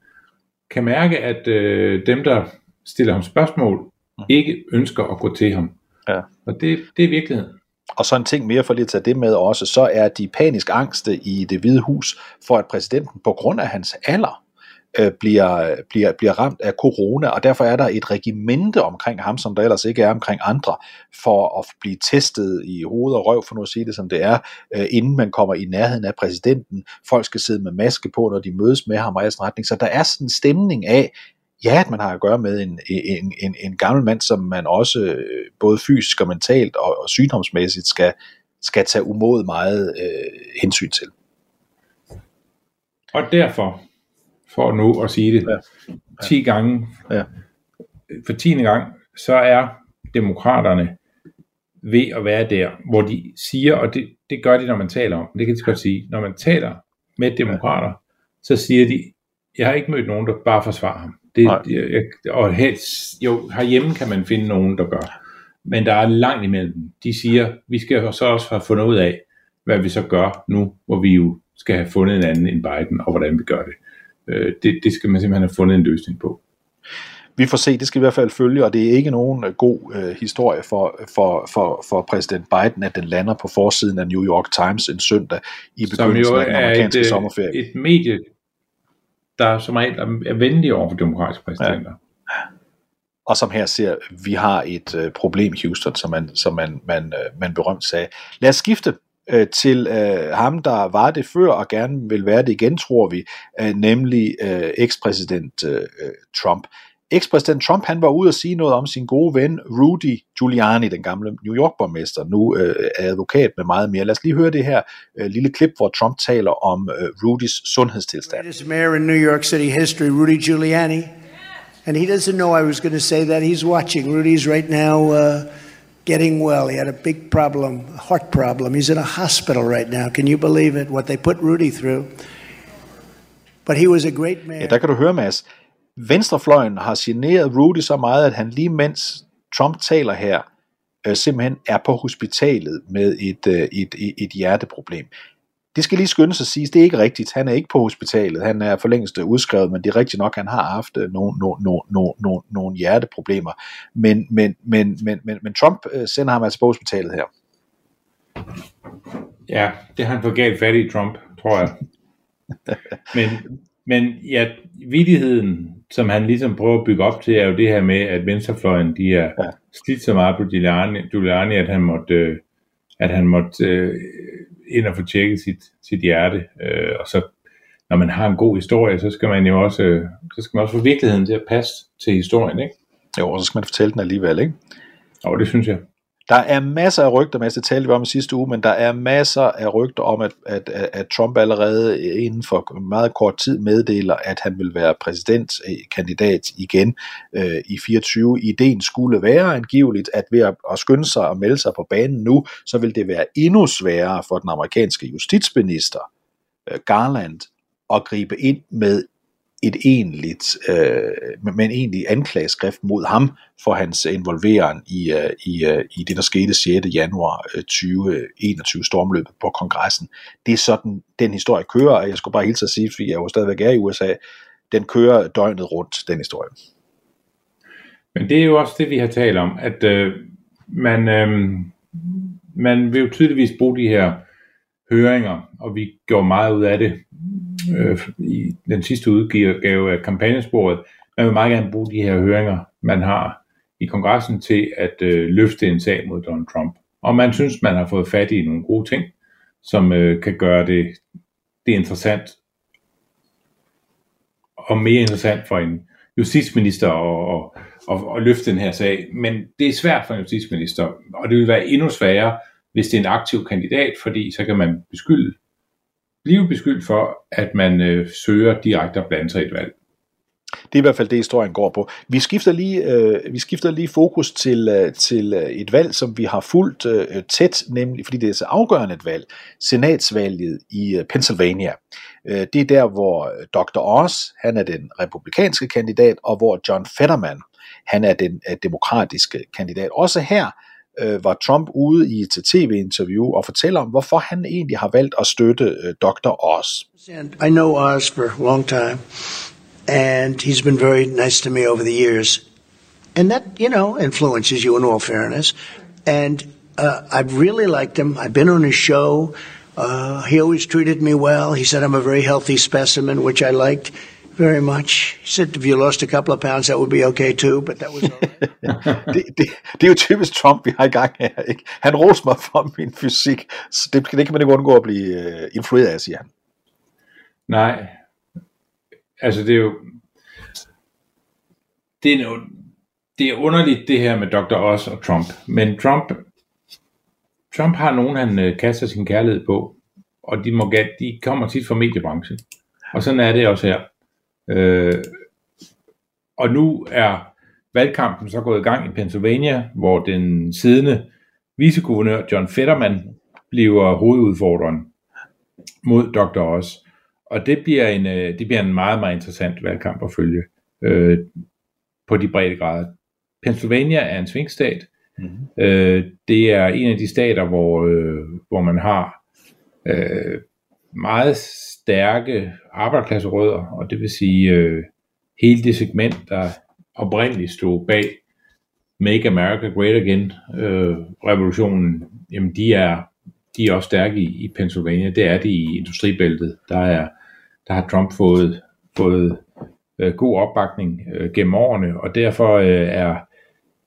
kan mærke, at øh, dem, der stiller ham spørgsmål, ikke ønsker at gå til ham. Ja. Og det, det er virkeligheden. Og så en ting mere for lige at tage det med også, så er de panisk angste i det hvide hus for, at præsidenten på grund af hans alder øh, bliver, bliver, bliver ramt af corona, og derfor er der et regimente omkring ham, som der ellers ikke er omkring andre, for at blive testet i hoved og røv, for nu at sige det som det er, øh, inden man kommer i nærheden af præsidenten. Folk skal sidde med maske på, når de mødes med ham og i sådan retning. Så der er sådan en stemning af, ja, at man har at gøre med en, en, en, en gammel mand, som man også øh, både fysisk og mentalt og, og sygdomsmæssigt skal, skal tage umod meget øh, hensyn til. Og derfor, for nu at sige det Ja. ja. 10 gange, Ja. for 10. gang, så er demokraterne ved at være der, hvor de siger, og det, det gør de, når man taler om, det kan jeg godt sige, når man taler med demokrater, så siger de, jeg har ikke mødt nogen, der bare forsvarer ham. Det, Nej. jeg, og helst, jo, herhjemme kan man finde nogen, der gør. Men der er langt imellem dem. De siger, vi skal så også have fundet ud af, hvad vi så gør nu, hvor vi jo skal have fundet en anden end Biden, og hvordan vi gør det. Øh, det, det skal man simpelthen have fundet en løsning på. Vi får se, det skal i hvert fald følge, og det er ikke nogen øh, god øh, historie for, for, for, for præsident Biden, at den lander på forsiden af New York Times en søndag i begyndelsen af den er et, amerikanske øh, sommerferie. et medie, der som regel er venlig over for demokratiske præsidenter. og som her ser, vi har et øh, problem Houston, som man, som man, man, øh, man berømt sagde. Lad os skifte øh, til øh, ham, der var det før og gerne vil være det igen, tror vi, øh, nemlig øh, ekspræsident øh, øh Trump. Ekspræsident Trump, han var ude og sige noget om sin gode ven Rudy Giuliani, den gamle New York-borgmester, nu øh, er advokat med meget mere. Lad os lige høre det her øh, lille klip, hvor Trump taler om øh, Rudys sundhedstilstand. greatest mayor in New York City history, Rudy Giuliani. And he doesn't know I was going to say that. He's watching. Rudy's right now uh, getting well. He had a big problem, a heart problem. He's in a hospital right now. Can you believe it? What they put Rudy through. But he was a great man. Ja, der kan du høre, Mads. Venstrefløjen har generet Rudy så meget, at han lige mens Trump taler her, øh, simpelthen er på hospitalet med et, øh, et, et, et hjerteproblem. Det skal lige skyndes at sige, det er ikke rigtigt. Han er ikke på hospitalet. Han er for længst øh, udskrevet, men det er rigtigt nok, han har haft øh, nogle, nogle, nogle, nogle, nogle, nogle hjerteproblemer. Men, men, men, men, men, men Trump øh, sender ham altså på hospitalet her. Ja, det har han fået galt fat i, Trump, tror jeg. (laughs) men, men ja, vidigheden, som han ligesom prøver at bygge op til, er jo det her med, at venstrefløjen, de er Ja. ja. slidt så meget på Giuliani, Giuliani at han måtte, øh, at han måtte øh, ind og få tjekket sit, sit hjerte. Øh, og så, når man har en god historie, så skal man jo også, øh, så skal man også få virkeligheden til at passe til historien, ikke? Jo, og så skal man fortælle den alligevel, ikke? Og det synes jeg. Der er masser af rygter, masser talte vi om i sidste uge, men der er masser af rygter om, at, at, at at Trump allerede inden for meget kort tid meddeler, at han vil være præsidentkandidat eh, igen øh, i 24. Ideen skulle være angiveligt, at ved at, at skynde sig og melde sig på banen nu, så vil det være endnu sværere for den amerikanske justitsminister øh, Garland at gribe ind med et egentligt, øh, med en egentlig anklageskrift mod ham for hans involvering i, øh, i, øh, i det, der skete 6. januar øh, 2021 stormløbet på kongressen. Det er sådan, den historie kører, og jeg skulle bare hilse at sige, fordi jeg jo stadigvæk er i USA, den kører døgnet rundt, den historie. Men det er jo også det, vi har talt om, at øh, man, øh, man vil jo tydeligvis bruge de her høringer, og vi gjorde meget ud af det øh, i den sidste udgave af kampagnesporet. Man vil meget gerne bruge de her høringer, man har i kongressen til at øh, løfte en sag mod Donald Trump. Og man synes, man har fået fat i nogle gode ting, som øh, kan gøre det, det interessant og mere interessant for en justitsminister at, at, at, at løfte den her sag. Men det er svært for en justitsminister, og det vil være endnu sværere, hvis det er en aktiv kandidat, fordi så kan man beskylde, blive beskyldt for, at man øh, søger direkte at blande sig i et valg. Det er i hvert fald det, historien går på. Vi skifter lige, øh, vi skifter lige fokus til, øh, til øh, et valg, som vi har fulgt øh, tæt, nemlig fordi det er så afgørende et valg, senatsvalget i øh, Pennsylvania. Øh, det er der, hvor øh, Dr. Oz, han er den republikanske kandidat, og hvor John Fetterman, han er den øh, demokratiske kandidat. Også her øh, var Trump ude i et tv-interview og fortæller om, hvorfor han egentlig har valgt at støtte øh, Dr. Oz. I know Oz for a long time, and he's been very nice to me over the years. and that you know influences you in all fairness. And uh, I've really liked him. I've been on his show. Uh, he always treated me well. He said I'm a very healthy specimen, which I liked very much. He said if you lost a couple of pounds, that would be okay too. But that was all right. (laughs) det, det, det er jo typisk Trump, vi har i gang her. Ikke? Han roste mig for min fysik, så det, det kan man ikke undgå at blive øh, influeret af, siger han. Nej. Altså det er jo... Det er, no, det er underligt det her med Dr. Oz og Trump. Men Trump, Trump har nogen, han øh, kaster sin kærlighed på. Og de, må, de kommer tit fra mediebranchen. Og sådan er det også her. Øh, og nu er valgkampen så gået i gang i Pennsylvania, hvor den siddende viceguvernør John Fetterman bliver hovedudfordreren mod Dr. Oz. Og det bliver en, øh, det bliver en meget, meget interessant valgkamp at følge øh, på de brede grader. Pennsylvania er en svingstat. Mm-hmm. Øh, det er en af de stater, hvor, øh, hvor man har øh, meget stærke arbejderklasserødder, og det vil sige øh, hele det segment, der oprindeligt stod bag Make America Great Again øh, revolutionen, jamen de er, de er også stærke i, i Pennsylvania. Det er de i industribæltet. Der, er, der har Trump fået, fået øh, god opbakning øh, gennem årene, og derfor øh, er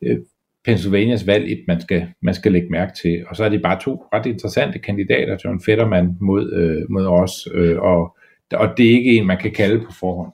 øh, Pennsylvanias valg et, man skal, man skal lægge mærke til. Og så er det bare to ret interessante kandidater, John Fetterman mod, øh, mod os, øh, og, og det er ikke en, man kan kalde på forhånd.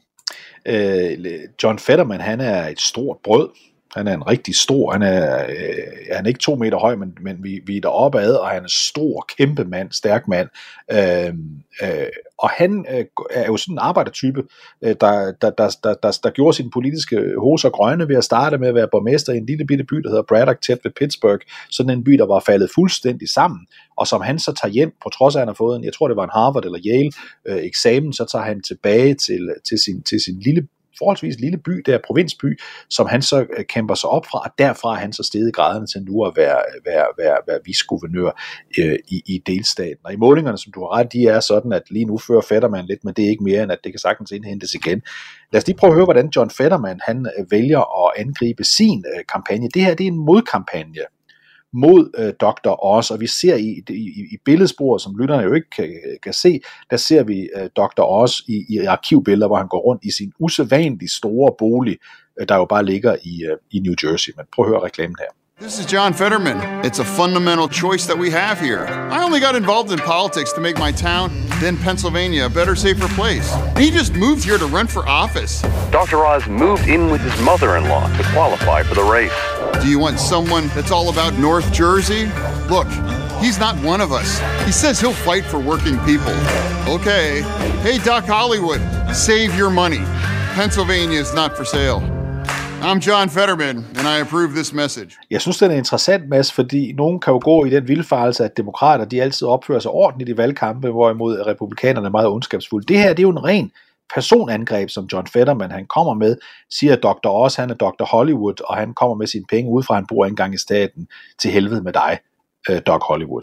Øh, John Fetterman, han er et stort brød. Han er en rigtig stor, han er, øh, han er ikke to meter høj, men, men vi, vi er deroppe ad, og han er en stor, kæmpe mand, stærk mand. Øh, øh, og han øh, er jo sådan en arbejdertype, øh, der, der, der, der, der, der gjorde sine politiske hoser grønne ved at starte med at være borgmester i en lille bitte by, der hedder Braddock, tæt ved Pittsburgh. Sådan en by, der var faldet fuldstændig sammen, og som han så tager hjem, på trods af at han har fået en, jeg tror det var en Harvard eller Yale øh, eksamen, så tager han tilbage til, til, sin, til sin lille forholdsvis lille by, der provinsby, som han så øh, kæmper sig op fra, og derfra er han så steget graderne til nu at være, øh, være, være, være visguvernør øh, i, i delstaten. Og i målingerne, som du har ret, de er sådan, at lige nu fører Fetterman lidt, men det er ikke mere end, at det kan sagtens indhentes igen. Lad os lige prøve at høre, hvordan John Fetterman han øh, vælger at angribe sin øh, kampagne. Det her det er en modkampagne mod øh, Dr. Oz, og vi ser i, i, i billedsporet, som lytterne jo ikke kan, kan se, der ser vi øh, Dr. Oz i, i arkivbilleder, hvor han går rundt i sin usædvanligt store bolig, øh, der jo bare ligger i, øh, i New Jersey. Men prøv at høre reklamen her. This is John Fetterman. It's a fundamental choice that we have here. I only got involved in politics to make my town, then Pennsylvania, a better, safer place. And he just moved here to run for office. Dr. Oz moved in with his mother in law to qualify for the race. Do you want someone that's all about North Jersey? Look, he's not one of us. He says he'll fight for working people. Okay. Hey, Doc Hollywood, save your money. Pennsylvania is not for sale. I'm John Fetterman, and I approve this message. Jeg synes, den er interessant, Mads, fordi nogen kan jo gå i den vildfarelse, at demokrater de altid opfører sig ordentligt i valgkampe, hvorimod republikanerne er meget ondskabsfulde. Det her det er jo en ren personangreb, som John Fetterman han kommer med, siger Dr. Oz, han er Dr. Hollywood, og han kommer med sine penge udefra, han bor engang i staten, til helvede med dig, øh, Doc Hollywood.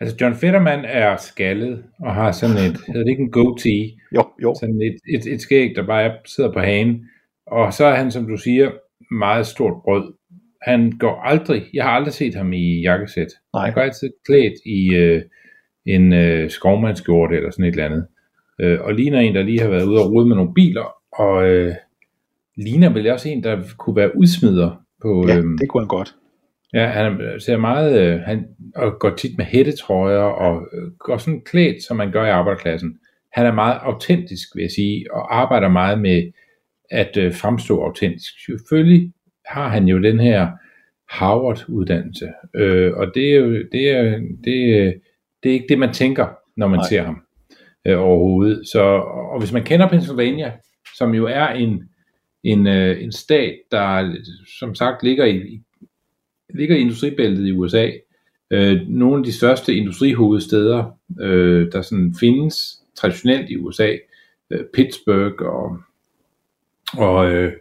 Altså John Fetterman er skaldet og har sådan et, hedder det ikke en goatee, (laughs) Jo, jo. sådan et, et, et skæg, der bare er- sidder på hagen. Og så er han, som du siger, meget stort brød. Han går aldrig, jeg har aldrig set ham i jakkesæt. Nej. Han går altid klædt i øh, en øh, skovmandskjorte eller sådan et eller andet. Øh, og ligner en, der lige har været ude og rode med nogle biler, og øh, ligner vel også en, der kunne være udsmider på, Ja, øhm, det kunne han godt. Ja, han ser meget, øh, han og går tit med hættetrøjer og øh, går sådan klædt, som man gør i arbejderklassen. Han er meget autentisk, vil jeg sige, og arbejder meget med at øh, fremstå autentisk. Selvfølgelig har han jo den her Harvard-uddannelse, øh, og det er jo det er, det, er, det er ikke det, man tænker, når man. Nej. ser ham øh, overhovedet. Så, og hvis man kender Pennsylvania, som jo er en, en, øh, en stat, der som sagt ligger i, ligger i industribæltet i USA. Øh, nogle af de største industrihovedsteder, øh, der sådan findes traditionelt i USA, øh, Pittsburgh og, og, øh,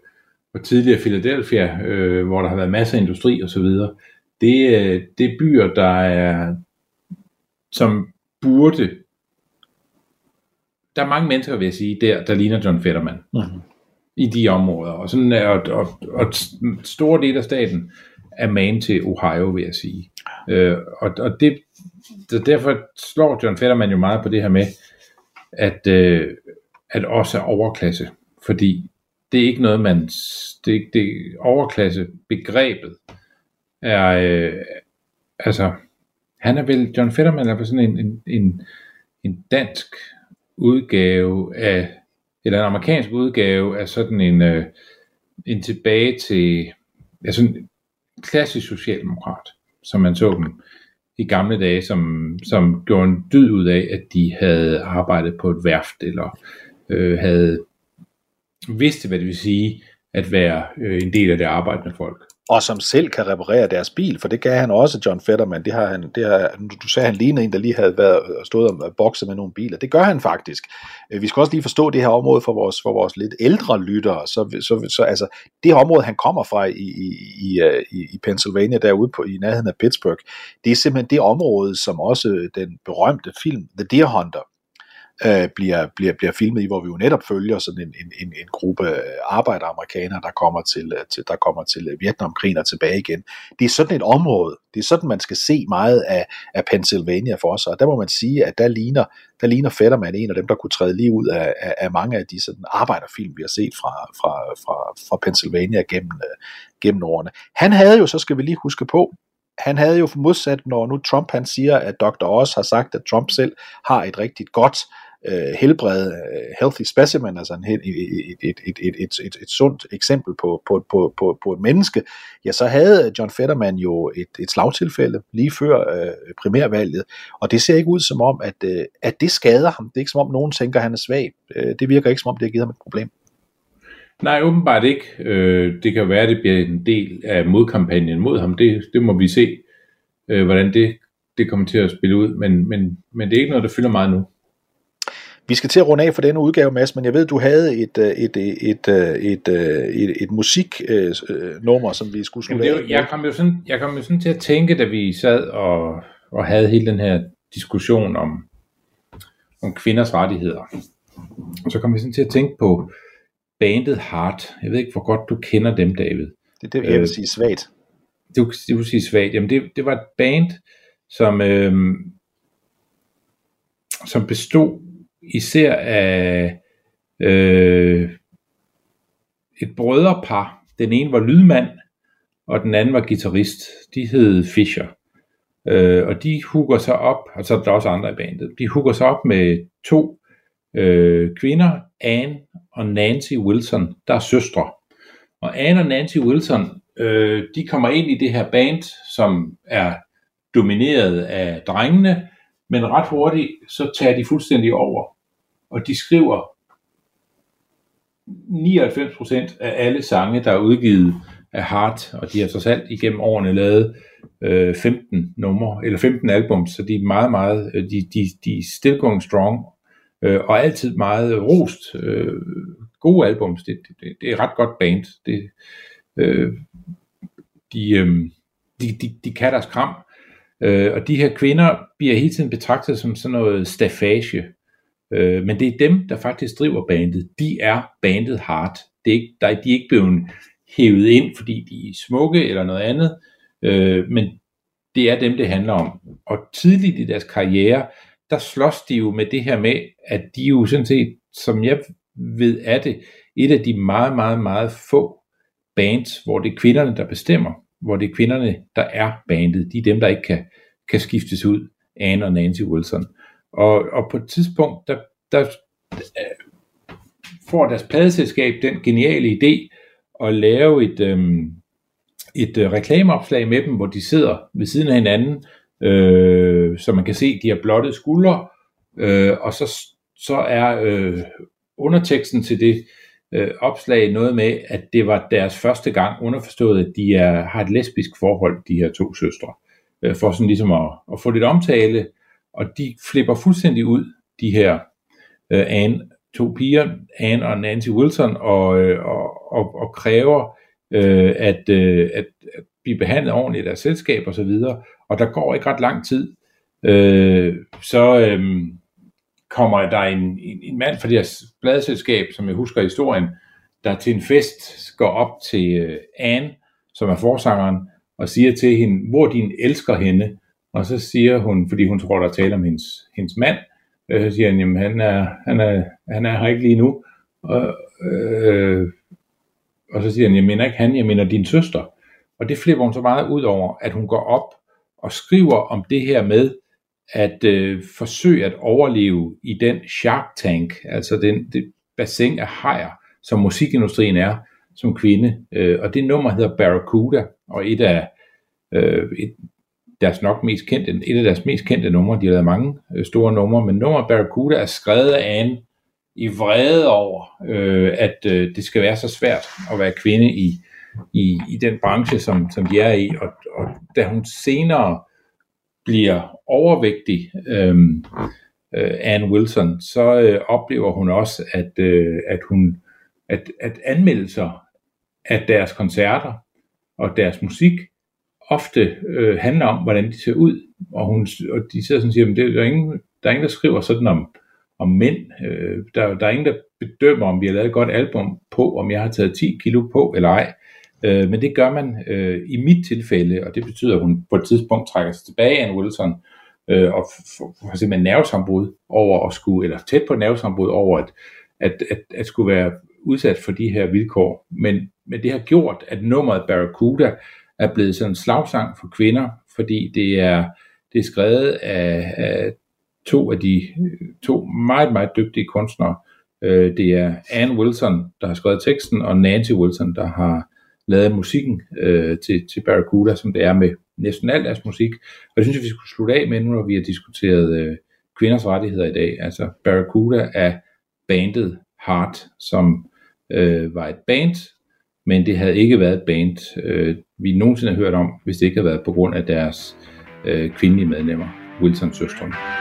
og tidligere Philadelphia, øh, hvor der har været masser af industri osv., det, øh, det er byer, der er, som burde, der er mange mennesker, vil jeg sige, der, der ligner John Fetterman. Mhm. i de områder. Og, sådan og, og, og en stor del af staten er man til Ohio, vil jeg sige. Øh, og, og det, det, derfor slår John Fetterman jo meget på det her med, at, øh, at også er overklasse. Fordi det er ikke noget, man... Det, det overklasse begrebet er... Øh, altså, han er vel... John Fetterman er vel sådan en, en, en, en dansk udgave af... Eller en amerikansk udgave af sådan en... Øh, en tilbage til... Ja, sådan en klassisk socialdemokrat, som man så dem i gamle dage, som, som gjorde en dyd ud af, at de havde arbejdet på et værft, eller øh, havde vidste, hvad det vil sige at være øh, en del af det arbejdende folk og som selv kan reparere deres bil, for det kan han også, John Fetterman. Det har han, det har, du sagde, han lignede en, der lige havde været, stået og bokset med nogle biler. Det gør han faktisk. Øh, vi skal også lige forstå det her område for vores, for vores lidt ældre lyttere. Så, så, så altså, det her område, han kommer fra i, i, øh, i, i Pennsylvania, derude på, i nærheden af Pittsburgh, det er simpelthen det område, som også den berømte film The Deer Hunter øh, bliver, bliver, bliver filmet i, hvor vi jo netop følger sådan en, en, en, en gruppe arbejderamerikanere, der kommer til, til, der kommer til Vietnamkrigen og tilbage igen. Det er sådan et område, det er sådan, man skal se meget af, af Pennsylvania for sig, og der må man sige, at der ligner, der ligner Fetterman en af dem, der kunne træde lige ud af, af, af mange af de sådan arbejderfilm, vi har set fra, fra, fra, fra Pennsylvania gennem, øh, gennem årene. Han havde jo, så skal vi lige huske på, han havde jo modsat, når nu Trump han siger, at Dr. Oz har sagt, at Trump selv har et rigtig godt øh, helbred, øh, healthy specimen, altså en, et, et, et, et, et, et, et sundt eksempel på, på, på, på, på et menneske, ja, så havde John Fetterman jo et, et slagtilfælde lige før øh, primærvalget, og det ser ikke ud som om, at, øh, at det skader ham. Det er ikke som om, nogen tænker, at han er svag. Øh, det virker ikke som om, det har givet ham et problem. Nej, åbenbart ikke. Øh, det kan være, at det bliver en del af modkampagnen mod ham. Det, det må vi se, øh, hvordan det, det kommer til at spille ud. Men, men, men det er ikke noget, der fylder meget nu. Vi skal til at runde af for denne udgave, Mads, men jeg ved, du havde et, øh, et, et, et, øh, et, et, et, et musiknummer, som vi skulle slutte af jeg, kom jo sådan, jeg kom jo sådan til at tænke, da vi sad og, og havde hele den her diskussion om, om kvinders rettigheder. Og så kom jeg sådan til at tænke på bandet Heart. Jeg ved ikke, hvor godt du kender dem, David. Det er det, jeg vil Øh, sige svagt. du, du vil sige svagt. Jamen det, det var et band, som, øhm, som bestod især af øh, et brødrepar. Den ene var lydmand, og den anden var guitarist. De hed Fisher. Øh, og de hugger sig op, og så er der også andre i bandet, de hugger sig op med to øh, kvinder, Anne og Nancy Wilson, der er søstre. Og Anne og Nancy Wilson, øh, de kommer ind i det her band, som er domineret af drengene, men ret hurtigt, så tager de fuldstændig over. Og de skriver 99% af alle sange, der er udgivet af Hart, og de har så alt igennem årene lavet øh, 15 numre, eller 15 album, så de er meget, meget, øh, de, de, de er still going strong, øh, og altid meget rost. Øh, gode albums, det, det, det er ret godt band. Det, øh, de, øh, de, de, de kan deres kram, øh, og de her kvinder bliver hele tiden betragtet som sådan noget staffage, øh, men det er dem, der faktisk driver bandet. De er bandet hard. Det er ikke, der, de er ikke blevet hævet ind, fordi de er smukke eller noget andet, øh, men det er dem, det handler om. Og tidligt i deres karriere, der slås de jo med det her med, at de jo sådan set, som jeg ved af det, et af de meget, meget, meget få bands, hvor det er kvinderne, der bestemmer, hvor det er kvinderne, der er bandet. De er dem, der ikke kan, kan skiftes ud, Anne og Nancy Wilson. Og, og på et tidspunkt, der, der der får deres pladeselskab den geniale idé at lave et, øhm, et øh, reklameopslag med dem, hvor de sidder ved siden af hinanden, øh, så man kan se, de har blottet skuldre, øh, og så, så er øh, underteksten til det øh, opslag noget med, at det var deres første gang underforstået, at de er, har et lesbisk forhold, de her to søstre, øh, for sådan ligesom at, at få lidt omtale, og de flipper fuldstændig ud, de her øh, Anne, to piger, Anne og Nancy Wilson, og, øh, og, og, og kræver øh, at, øh, at, at blive behandlet ordentligt af selskab og så videre, og der går ikke ret lang tid, øh, så øh, kommer der en, en, en mand fra deres bladselskab, som jeg husker historien, der til en fest går op til øh, Anne, som er forsangeren, og siger til hende, hvor din elsker hende, og så siger hun, fordi hun tror, der taler om hendes, hendes mand, øh, så siger han, jamen han er, han, er, han er her ikke lige nu, og, øh, og så siger han, jeg mener ikke han, jeg mener din søster. Og det flipper hun så meget ud over, at hun går op og skriver om det her med, at øh, forsøge at overleve i den shark tank, altså den, det bassin af hajer, som musikindustrien er som kvinde. Øh, og det nummer hedder Barracuda, og et af øh, et, deres nok mest kendte, et af deres mest kendte numre, de har lavet mange øh, store numre, men nummeret Barracuda er skrevet af Anne i vrede over, øh, at øh, det skal være så svært at være kvinde i, i, i den branche, som, som de er i. Og, og da hun senere bliver overvægtig, øh, øh, Anne Wilson, så øh, oplever hun også, at, øh, at hun at, at anmeldelser af deres koncerter og deres musik ofte øh, handler om, hvordan de ser ud. Og, hun, og de sidder sådan og siger, at der er ingen, der er ingen, der skriver sådan om, om mænd. Øh, der, der er ingen, der bedømmer, om vi har lavet et godt album på, om jeg har taget 10 kilo på eller ej. Øh, men det gør man øh, i mit tilfælde, og det betyder, at hun på et tidspunkt trækker sig tilbage, Anne Wilson, øh, og har simpelthen nervesambrud over at skulle, eller tæt på nervesambrud over at, at, at, at skulle være udsat for de her vilkår. Men, men det har gjort, at nummeret Barracuda er blevet sådan en slagsang for kvinder, fordi det er, det er skrevet af, af to af de to meget, meget dygtige kunstnere. Øh, det er Anne Wilson, der har skrevet teksten, og Nancy Wilson, der har lavet musikken øh, til, til Barracuda, som det er med næsten al deres musik. Og jeg synes, at vi skulle slutte af med, nu når vi har diskuteret øh, kvinders rettigheder i dag. Altså Barracuda er bandet Heart, som øh, var et band, men det havde ikke været et band, øh, vi nogensinde har hørt om, hvis det ikke havde været på grund af deres øh, kvindelige medlemmer, Wilson-søstrene.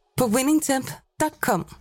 på winningtemp.com.